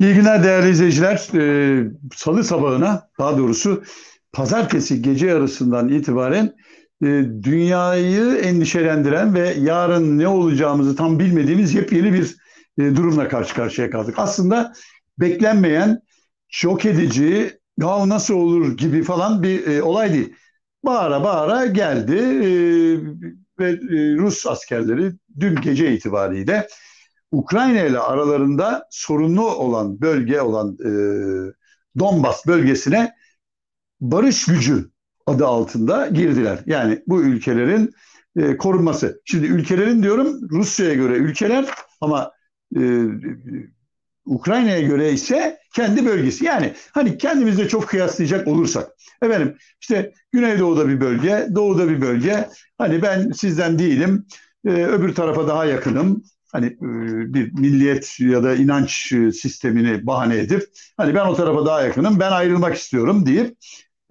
İyi günler değerli izleyiciler. Ee, Salı sabahına daha doğrusu pazartesi gece yarısından itibaren e, dünyayı endişelendiren ve yarın ne olacağımızı tam bilmediğimiz yepyeni bir e, durumla karşı karşıya kaldık. Aslında beklenmeyen, şok edici, ya nasıl olur gibi falan bir e, olay değil. Bağıra bağıra geldi e, ve e, Rus askerleri dün gece itibariyle Ukrayna ile aralarında sorunlu olan bölge olan e, Donbas bölgesine barış gücü adı altında girdiler. Yani bu ülkelerin e, korunması. Şimdi ülkelerin diyorum Rusya'ya göre ülkeler ama e, Ukrayna'ya göre ise kendi bölgesi. Yani hani kendimizde çok kıyaslayacak olursak. Efendim işte Güneydoğu'da bir bölge, Doğu'da bir bölge. Hani ben sizden değilim, e, öbür tarafa daha yakınım hani e, bir milliyet ya da inanç e, sistemini bahane edip hani ben o tarafa daha yakınım ben ayrılmak istiyorum deyip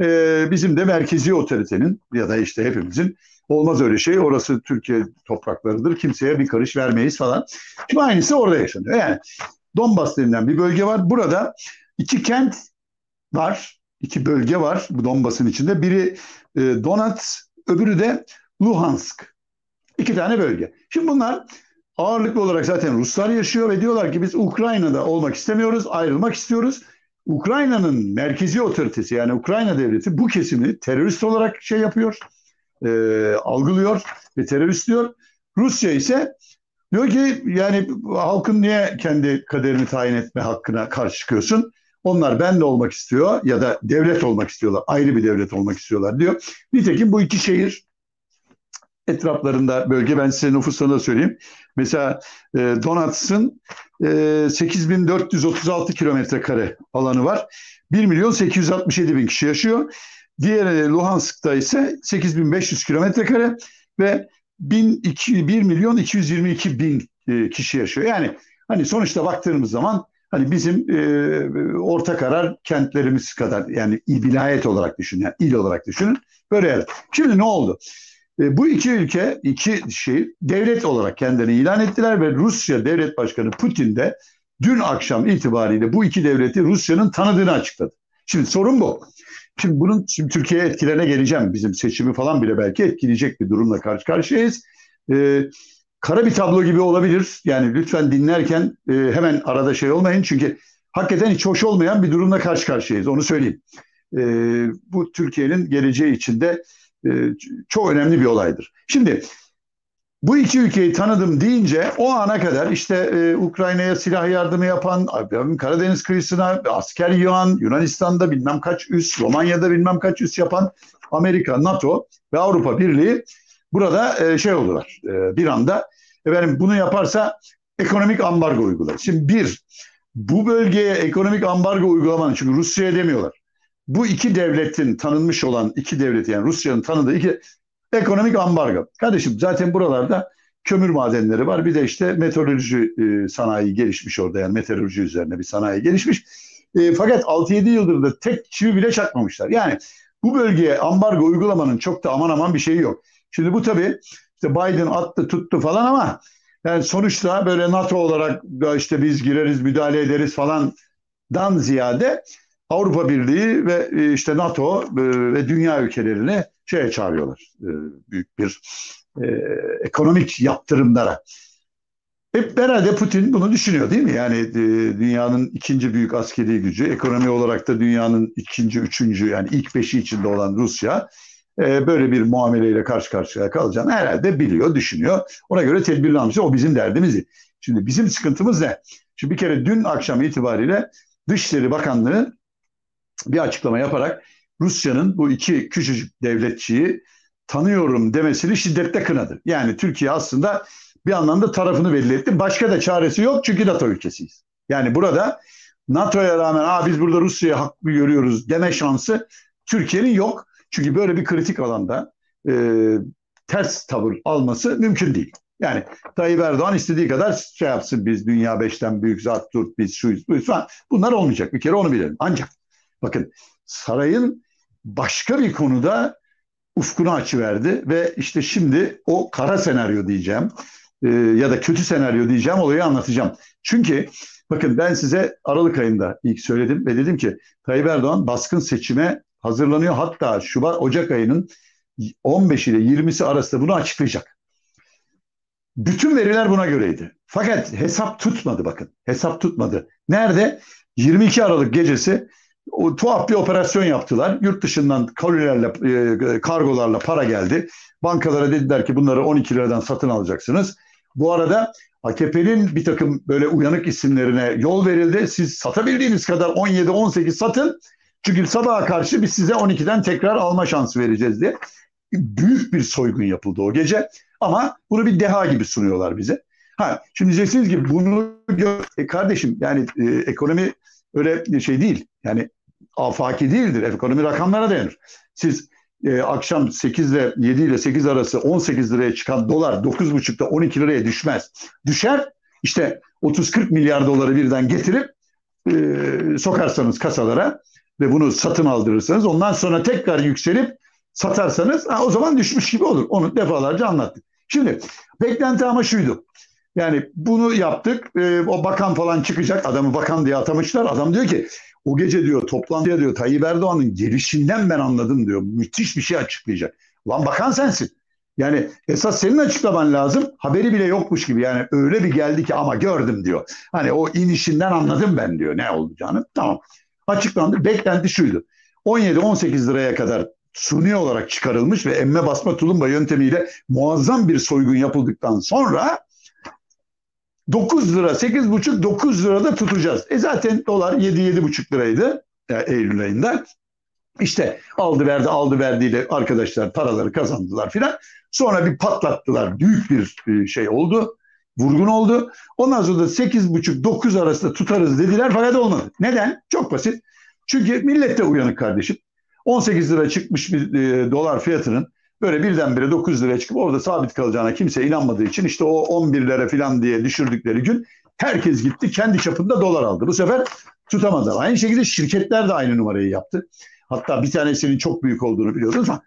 e, bizim de merkezi otoritenin ya da işte hepimizin olmaz öyle şey orası Türkiye topraklarıdır kimseye bir karış vermeyiz falan. Şimdi aynısı orada yaşanıyor. Yani Donbas denilen bir bölge var. Burada iki kent var. iki bölge var bu Donbas'ın içinde. Biri Donetsk, öbürü de Luhansk. İki tane bölge. Şimdi bunlar ağırlıklı olarak zaten Ruslar yaşıyor ve diyorlar ki biz Ukrayna'da olmak istemiyoruz, ayrılmak istiyoruz. Ukrayna'nın merkezi otoritesi yani Ukrayna devleti bu kesimi terörist olarak şey yapıyor, e, algılıyor ve terörist diyor. Rusya ise diyor ki yani halkın niye kendi kaderini tayin etme hakkına karşı çıkıyorsun? Onlar ben de olmak istiyor ya da devlet olmak istiyorlar, ayrı bir devlet olmak istiyorlar diyor. Nitekim bu iki şehir etraflarında bölge ben size nüfusunu da söyleyeyim. Mesela e, Donetsk'ın e, 8436 kilometre kare alanı var. 1 milyon 867 bin kişi yaşıyor. Diğeri Luhansk'ta ise 8500 kilometre kare ve 1, 2, 1 milyon 222 bin e, kişi yaşıyor. Yani hani sonuçta baktığımız zaman hani bizim e, orta karar kentlerimiz kadar yani il vilayet olarak düşünün, yani il olarak düşünün. Böyle yer. Şimdi ne oldu? E, bu iki ülke, iki şey devlet olarak kendilerini ilan ettiler ve Rusya Devlet Başkanı Putin de dün akşam itibariyle bu iki devleti Rusya'nın tanıdığını açıkladı. Şimdi sorun bu. Şimdi bunun şimdi Türkiye'ye etkilerine geleceğim. Bizim seçimi falan bile belki etkileyecek bir durumla karşı karşıyayız. Ee, kara bir tablo gibi olabilir. Yani lütfen dinlerken e, hemen arada şey olmayın. Çünkü hakikaten hiç hoş olmayan bir durumla karşı karşıyayız. Onu söyleyeyim. Ee, bu Türkiye'nin geleceği içinde çok önemli bir olaydır. Şimdi bu iki ülkeyi tanıdım deyince o ana kadar işte e, Ukrayna'ya silah yardımı yapan, Karadeniz kıyısına asker yığan, Yunanistan'da bilmem kaç üs, Romanya'da bilmem kaç üs yapan Amerika, NATO ve Avrupa Birliği burada e, şey oldular. E, bir anda efendim bunu yaparsa ekonomik ambargo uygular. Şimdi bir, bu bölgeye ekonomik ambargo uygulamanın çünkü Rusya'ya demiyorlar bu iki devletin tanınmış olan iki devlet yani Rusya'nın tanıdığı iki ekonomik ambargo. Kardeşim zaten buralarda kömür madenleri var. Bir de işte meteoroloji e, sanayi gelişmiş orada yani meteoroloji üzerine bir sanayi gelişmiş. E, fakat 6-7 yıldır da tek çivi bile çakmamışlar. Yani bu bölgeye ambargo uygulamanın çok da aman aman bir şeyi yok. Şimdi bu tabii işte Biden attı tuttu falan ama yani sonuçta böyle NATO olarak işte biz gireriz müdahale ederiz falan dan ziyade Avrupa Birliği ve e, işte NATO e, ve dünya ülkelerini şeye çağırıyorlar. E, büyük bir ekonomik yaptırımlara. Hep herhalde Putin bunu düşünüyor değil mi? Yani dünyanın ikinci büyük askeri gücü, ekonomi olarak da dünyanın ikinci, üçüncü yani ilk beşi içinde olan Rusya böyle bir muameleyle karşı karşıya kalacağını herhalde biliyor, düşünüyor. Ona göre tedbirli almış. O bizim derdimiz. Şimdi bizim sıkıntımız ne? Şimdi bir kere dün akşam itibariyle Dışişleri Bakanlığı bir açıklama yaparak Rusya'nın bu iki küçücük devletçiyi tanıyorum demesini şiddetle kınadı. Yani Türkiye aslında bir anlamda tarafını belli etti. Başka da çaresi yok çünkü NATO ülkesiyiz. Yani burada NATO'ya rağmen Aa, biz burada Rusya'ya haklı görüyoruz deme şansı Türkiye'nin yok. Çünkü böyle bir kritik alanda e, ters tavır alması mümkün değil. Yani Tayyip Erdoğan istediği kadar şey yapsın biz dünya beşten büyük zat dur biz şuyuz buyuz falan. Bunlar olmayacak bir kere onu bilelim. Ancak Bakın sarayın başka bir konuda ufkunu açıverdi ve işte şimdi o kara senaryo diyeceğim. e, ya da kötü senaryo diyeceğim olayı anlatacağım. Çünkü bakın ben size Aralık ayında ilk söyledim ve dedim ki Tayyip Erdoğan baskın seçime hazırlanıyor. Hatta Şubat Ocak ayının 15 ile 20'si arasında bunu açıklayacak. Bütün veriler buna göreydi. Fakat hesap tutmadı bakın. Hesap tutmadı. Nerede? 22 Aralık gecesi o tuhaf bir operasyon yaptılar. Yurt dışından kolilerle, e, kargolarla para geldi. Bankalara dediler ki bunları 12 liradan satın alacaksınız. Bu arada AKP'nin bir takım böyle uyanık isimlerine yol verildi. Siz satabildiğiniz kadar 17-18 satın. Çünkü sabaha karşı biz size 12'den tekrar alma şansı vereceğiz diye. Büyük bir soygun yapıldı o gece. Ama bunu bir deha gibi sunuyorlar bize. Ha, şimdi diyeceksiniz ki bunu e kardeşim yani e, ekonomi öyle şey değil. Yani afaki değildir. Ekonomi rakamlara dayanır. Siz e, akşam 8 ile 7 ile 8 arası 18 liraya çıkan dolar 9,5'da 12 liraya düşmez. Düşer işte 30-40 milyar doları birden getirip e, sokarsanız kasalara ve bunu satın aldırırsanız ondan sonra tekrar yükselip satarsanız ha, o zaman düşmüş gibi olur. Onu defalarca anlattık. Şimdi beklenti ama şuydu. Yani bunu yaptık. E, o bakan falan çıkacak. Adamı bakan diye atamışlar. Adam diyor ki o gece diyor toplantıya diyor Tayyip Erdoğan'ın gelişinden ben anladım diyor. Müthiş bir şey açıklayacak. Lan bakan sensin. Yani esas senin açıklaman lazım. Haberi bile yokmuş gibi. Yani öyle bir geldi ki ama gördüm diyor. Hani o inişinden anladım ben diyor ne olacağını. Tamam. Açıklandı. Beklenti şuydu. 17-18 liraya kadar suni olarak çıkarılmış ve emme basma tulumba yöntemiyle muazzam bir soygun yapıldıktan sonra 9 lira, 8,5 9 lirada tutacağız. E zaten dolar 7-7,5 liraydı yani Eylül ayında. İşte aldı verdi aldı verdiyle arkadaşlar paraları kazandılar filan. Sonra bir patlattılar. Büyük bir e, şey oldu. Vurgun oldu. Ondan sonra da 8,5-9 arasında tutarız dediler fakat olmadı. Neden? Çok basit. Çünkü millet de uyanık kardeşim. 18 lira çıkmış bir e, dolar fiyatının böyle birdenbire 9 liraya çıkıp orada sabit kalacağına kimse inanmadığı için işte o 11 lira falan diye düşürdükleri gün herkes gitti kendi çapında dolar aldı. Bu sefer tutamadılar. Aynı şekilde şirketler de aynı numarayı yaptı. Hatta bir tanesinin çok büyük olduğunu biliyordunuz ama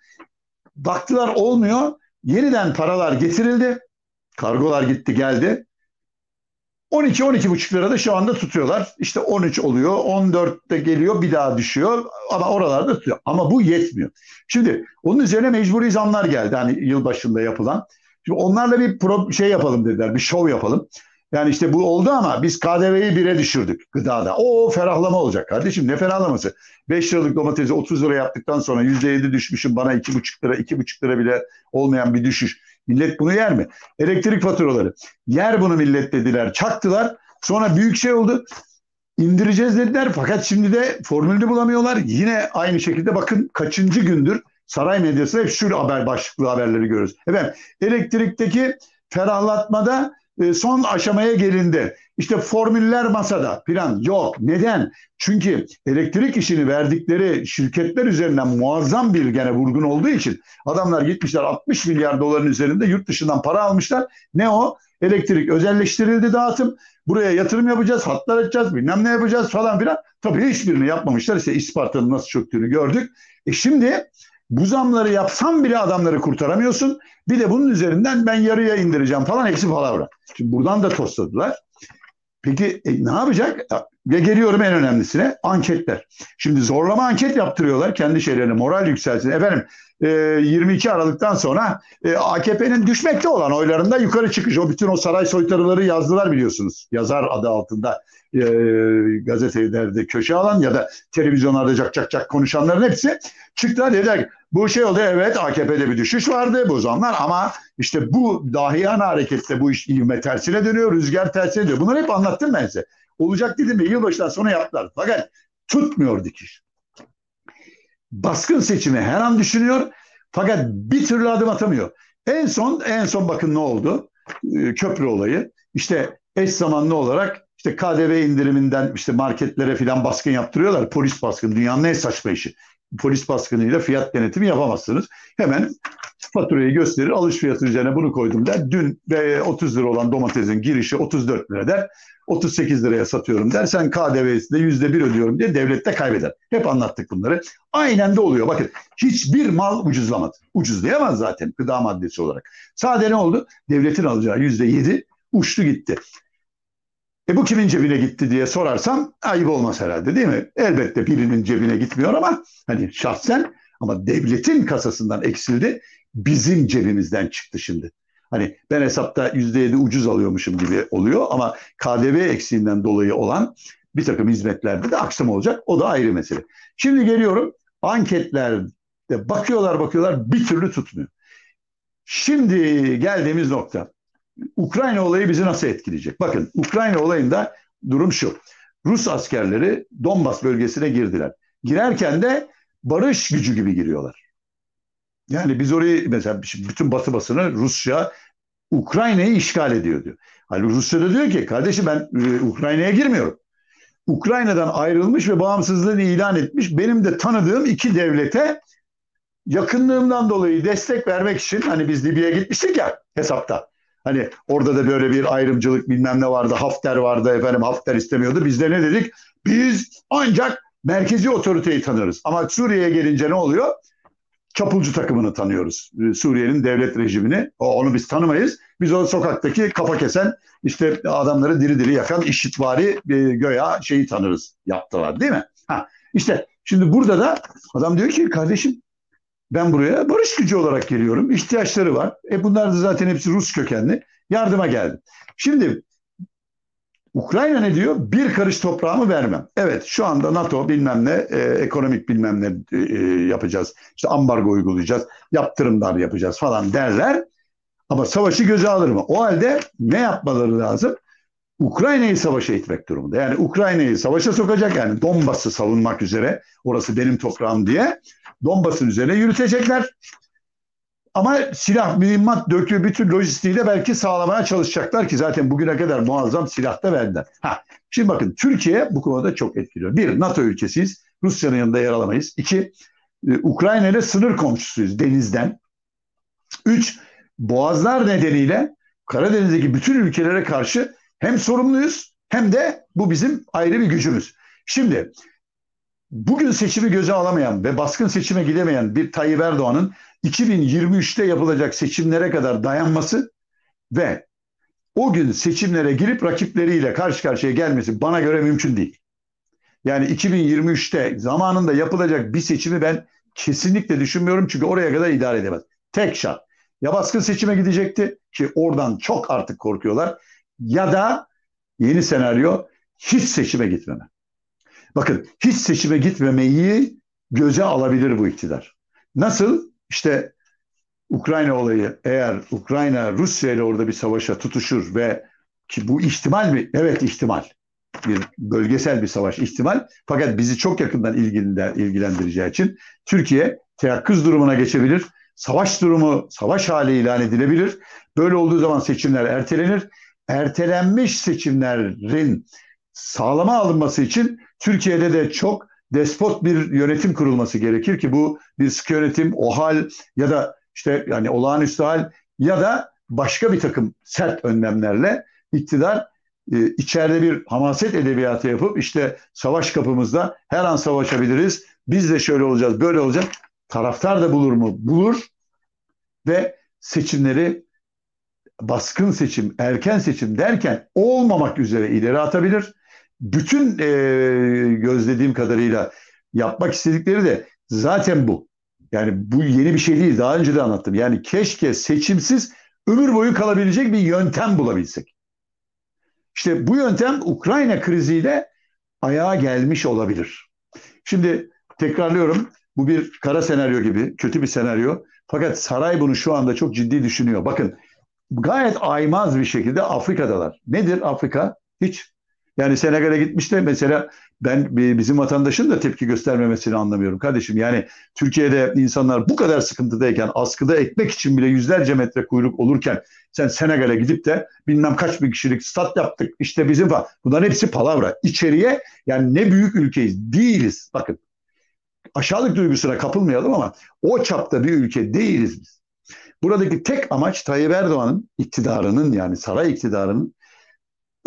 baktılar olmuyor. Yeniden paralar getirildi. Kargolar gitti geldi. 12-12,5 lirada şu anda tutuyorlar. İşte 13 oluyor, 14'te geliyor bir daha düşüyor ama oralarda tutuyor. Ama bu yetmiyor. Şimdi onun üzerine mecburi zamlar geldi hani yılbaşında yapılan. Şimdi onlarla bir pro şey yapalım dediler, bir şov yapalım. Yani işte bu oldu ama biz KDV'yi bire düşürdük gıdada. O ferahlama olacak kardeşim ne ferahlaması? 5 liralık domatesi 30 lira yaptıktan sonra %7 düşmüşüm bana 2,5 lira 2,5 lira bile olmayan bir düşüş. Millet bunu yer mi? Elektrik faturaları. Yer bunu millet dediler. Çaktılar. Sonra büyük şey oldu. İndireceğiz dediler. Fakat şimdi de formülünü bulamıyorlar. Yine aynı şekilde bakın kaçıncı gündür saray medyasında hep şu haber başlıklı haberleri görüyoruz. Efendim elektrikteki ferahlatmada son aşamaya gelindi. İşte formüller masada plan yok. Neden? Çünkü elektrik işini verdikleri şirketler üzerinden muazzam bir gene vurgun olduğu için adamlar gitmişler 60 milyar doların üzerinde yurt dışından para almışlar. Ne o? Elektrik özelleştirildi dağıtım. Buraya yatırım yapacağız, hatlar açacağız, bilmem ne yapacağız falan filan. Tabii hiçbirini yapmamışlar. İşte İsparta'nın nasıl çöktüğünü gördük. E şimdi bu zamları yapsam bile adamları kurtaramıyorsun. Bir de bunun üzerinden ben yarıya indireceğim falan hepsi palavra. Şimdi buradan da tostladılar. Peki e, ne yapacak? Ve geliyorum en önemlisine anketler. Şimdi zorlama anket yaptırıyorlar kendi şeylerine moral yükselsin. Efendim e, 22 Aralık'tan sonra e, AKP'nin düşmekte olan oylarında yukarı çıkış. O bütün o saray soytarıları yazdılar biliyorsunuz. Yazar adı altında e, gazetelerde köşe alan ya da televizyonlarda cak cak cak konuşanların hepsi çıktılar dediler bu şey oldu evet AKP'de bir düşüş vardı bu zamanlar ama işte bu dahiyane harekette bu iş ivme tersine dönüyor, rüzgar tersine dönüyor. Bunları hep anlattım ben size. Olacak dedim ve yılbaşından sonra yaptılar. Fakat tutmuyor dikiş. Baskın seçimi her an düşünüyor fakat bir türlü adım atamıyor. En son en son bakın ne oldu? Ee, köprü olayı. İşte eş zamanlı olarak işte KDV indiriminden işte marketlere filan baskın yaptırıyorlar. Polis baskını dünyanın en saçma işi polis baskınıyla fiyat denetimi yapamazsınız. Hemen faturayı gösterir, alış fiyatı üzerine bunu koydum der. Dün ve 30 lira olan domatesin girişi 34 lira der. 38 liraya satıyorum der. Sen KDV'si de %1 ödüyorum diye devlet de kaybeder. Hep anlattık bunları. Aynen de oluyor. Bakın hiçbir mal ucuzlamadı. Ucuzlayamaz zaten gıda maddesi olarak. Sadece ne oldu? Devletin alacağı %7 uçtu gitti. E bu kimin cebine gitti diye sorarsam ayıp olmaz herhalde değil mi? Elbette birinin cebine gitmiyor ama hani şahsen ama devletin kasasından eksildi. Bizim cebimizden çıktı şimdi. Hani ben hesapta %7 ucuz alıyormuşum gibi oluyor ama KDV eksiğinden dolayı olan bir takım hizmetlerde de aksam olacak. O da ayrı mesele. Şimdi geliyorum anketlerde bakıyorlar bakıyorlar bir türlü tutmuyor. Şimdi geldiğimiz nokta. Ukrayna olayı bizi nasıl etkileyecek? Bakın Ukrayna olayında durum şu. Rus askerleri Donbas bölgesine girdiler. Girerken de barış gücü gibi giriyorlar. Yani biz orayı mesela bütün batı basını Rusya Ukrayna'yı işgal ediyor diyor. Hani Rusya da diyor ki kardeşim ben e, Ukrayna'ya girmiyorum. Ukrayna'dan ayrılmış ve bağımsızlığını ilan etmiş benim de tanıdığım iki devlete yakınlığımdan dolayı destek vermek için hani biz Libya'ya gitmiştik ya hesapta. Hani orada da böyle bir ayrımcılık bilmem ne vardı. Hafter vardı efendim Hafter istemiyordu. Biz de ne dedik? Biz ancak merkezi otoriteyi tanırız. Ama Suriye'ye gelince ne oluyor? Çapulcu takımını tanıyoruz. Ee, Suriye'nin devlet rejimini. Onu biz tanımayız. Biz o sokaktaki kafa kesen işte adamları diri diri yakan işitvari e, göya şeyi tanırız yaptılar değil mi? Ha, işte şimdi burada da adam diyor ki kardeşim ben buraya barış gücü olarak geliyorum. İhtiyaçları var. E bunlar da zaten hepsi Rus kökenli. Yardıma geldim. Şimdi Ukrayna ne diyor? Bir karış toprağımı vermem. Evet şu anda NATO bilmem ne e, ekonomik bilmem ne e, yapacağız. İşte ambargo uygulayacağız. Yaptırımlar yapacağız falan derler. Ama savaşı göze alır mı? O halde ne yapmaları lazım? Ukrayna'yı savaşa itmek durumunda. Yani Ukrayna'yı savaşa sokacak yani Donbas'ı savunmak üzere orası benim toprağım diye Donbas'ın üzerine yürütecekler. Ama silah, mühimmat döküyor bütün lojistiği de belki sağlamaya çalışacaklar ki zaten bugüne kadar muazzam silah da verdiler. Ha, şimdi bakın Türkiye bu konuda çok etkiliyor. Bir, NATO ülkesiyiz. Rusya'nın yanında yer alamayız. İki, e, Ukrayna ile sınır komşusuyuz denizden. Üç, boğazlar nedeniyle Karadeniz'deki bütün ülkelere karşı hem sorumluyuz hem de bu bizim ayrı bir gücümüz. Şimdi bugün seçimi göze alamayan ve baskın seçime gidemeyen bir Tayyip Erdoğan'ın 2023'te yapılacak seçimlere kadar dayanması ve o gün seçimlere girip rakipleriyle karşı karşıya gelmesi bana göre mümkün değil. Yani 2023'te zamanında yapılacak bir seçimi ben kesinlikle düşünmüyorum çünkü oraya kadar idare edemez. Tek şart. Ya baskın seçime gidecekti ki oradan çok artık korkuyorlar ya da yeni senaryo hiç seçime gitmeme. Bakın hiç seçime gitmemeyi göze alabilir bu iktidar. Nasıl? İşte Ukrayna olayı eğer Ukrayna Rusya ile orada bir savaşa tutuşur ve ki bu ihtimal mi? Evet ihtimal. Bir bölgesel bir savaş ihtimal. Fakat bizi çok yakından ilgilendireceği için Türkiye teyakkuz durumuna geçebilir. Savaş durumu, savaş hali ilan edilebilir. Böyle olduğu zaman seçimler ertelenir. Ertelenmiş seçimlerin sağlama alınması için Türkiye'de de çok despot bir yönetim kurulması gerekir ki bu bir sıkı yönetim, o hal ya da işte yani olağanüstü hal ya da başka bir takım sert önlemlerle iktidar e, içeride bir hamaset edebiyatı yapıp işte savaş kapımızda her an savaşabiliriz. Biz de şöyle olacağız, böyle olacak. Taraftar da bulur mu? Bulur ve seçimleri baskın seçim, erken seçim derken olmamak üzere ileri atabilir bütün e, gözlediğim kadarıyla yapmak istedikleri de zaten bu. Yani bu yeni bir şey değil. Daha önce de anlattım. Yani keşke seçimsiz ömür boyu kalabilecek bir yöntem bulabilsek. İşte bu yöntem Ukrayna kriziyle ayağa gelmiş olabilir. Şimdi tekrarlıyorum. Bu bir kara senaryo gibi, kötü bir senaryo. Fakat saray bunu şu anda çok ciddi düşünüyor. Bakın gayet aymaz bir şekilde Afrika'dalar. Nedir Afrika? Hiç yani Senegal'e gitmiş mesela ben bizim vatandaşın da tepki göstermemesini anlamıyorum kardeşim. Yani Türkiye'de insanlar bu kadar sıkıntıdayken askıda ekmek için bile yüzlerce metre kuyruk olurken sen Senegal'e gidip de bilmem kaç bin kişilik stat yaptık işte bizim falan. Bunların hepsi palavra. İçeriye yani ne büyük ülkeyiz değiliz. Bakın aşağılık duygusuna kapılmayalım ama o çapta bir ülke değiliz biz. Buradaki tek amaç Tayyip Erdoğan'ın iktidarının yani saray iktidarının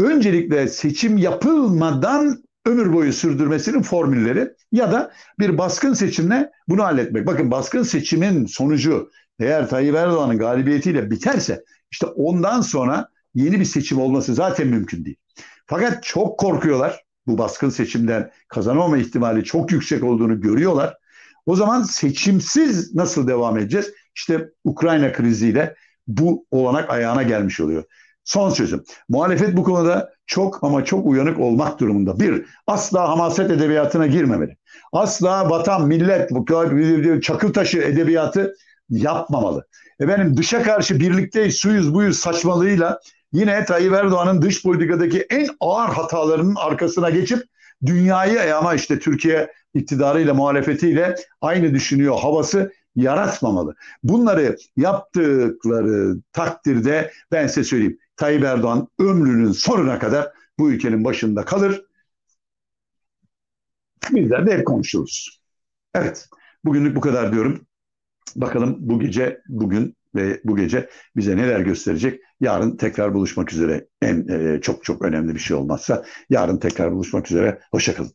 öncelikle seçim yapılmadan ömür boyu sürdürmesinin formülleri ya da bir baskın seçimle bunu halletmek. Bakın baskın seçimin sonucu eğer Tayyip Erdoğan'ın galibiyetiyle biterse işte ondan sonra yeni bir seçim olması zaten mümkün değil. Fakat çok korkuyorlar. Bu baskın seçimden kazanamama ihtimali çok yüksek olduğunu görüyorlar. O zaman seçimsiz nasıl devam edeceğiz? İşte Ukrayna kriziyle bu olanak ayağına gelmiş oluyor. Son sözüm. Muhalefet bu konuda çok ama çok uyanık olmak durumunda. Bir, asla hamaset edebiyatına girmemeli. Asla vatan, millet, çakıl taşı edebiyatı yapmamalı. Efendim dışa karşı birlikteyiz, suyuz, buyuz saçmalığıyla yine Tayyip Erdoğan'ın dış politikadaki en ağır hatalarının arkasına geçip dünyayı ama işte Türkiye iktidarıyla muhalefetiyle aynı düşünüyor havası yaratmamalı. Bunları yaptıkları takdirde ben size söyleyeyim Tayyip Erdoğan ömrünün sonuna kadar bu ülkenin başında kalır. Bizler de hep konuşuruz. Evet bugünlük bu kadar diyorum. Bakalım bu gece bugün ve bu gece bize neler gösterecek. Yarın tekrar buluşmak üzere. En e, çok çok önemli bir şey olmazsa yarın tekrar buluşmak üzere. Hoşçakalın.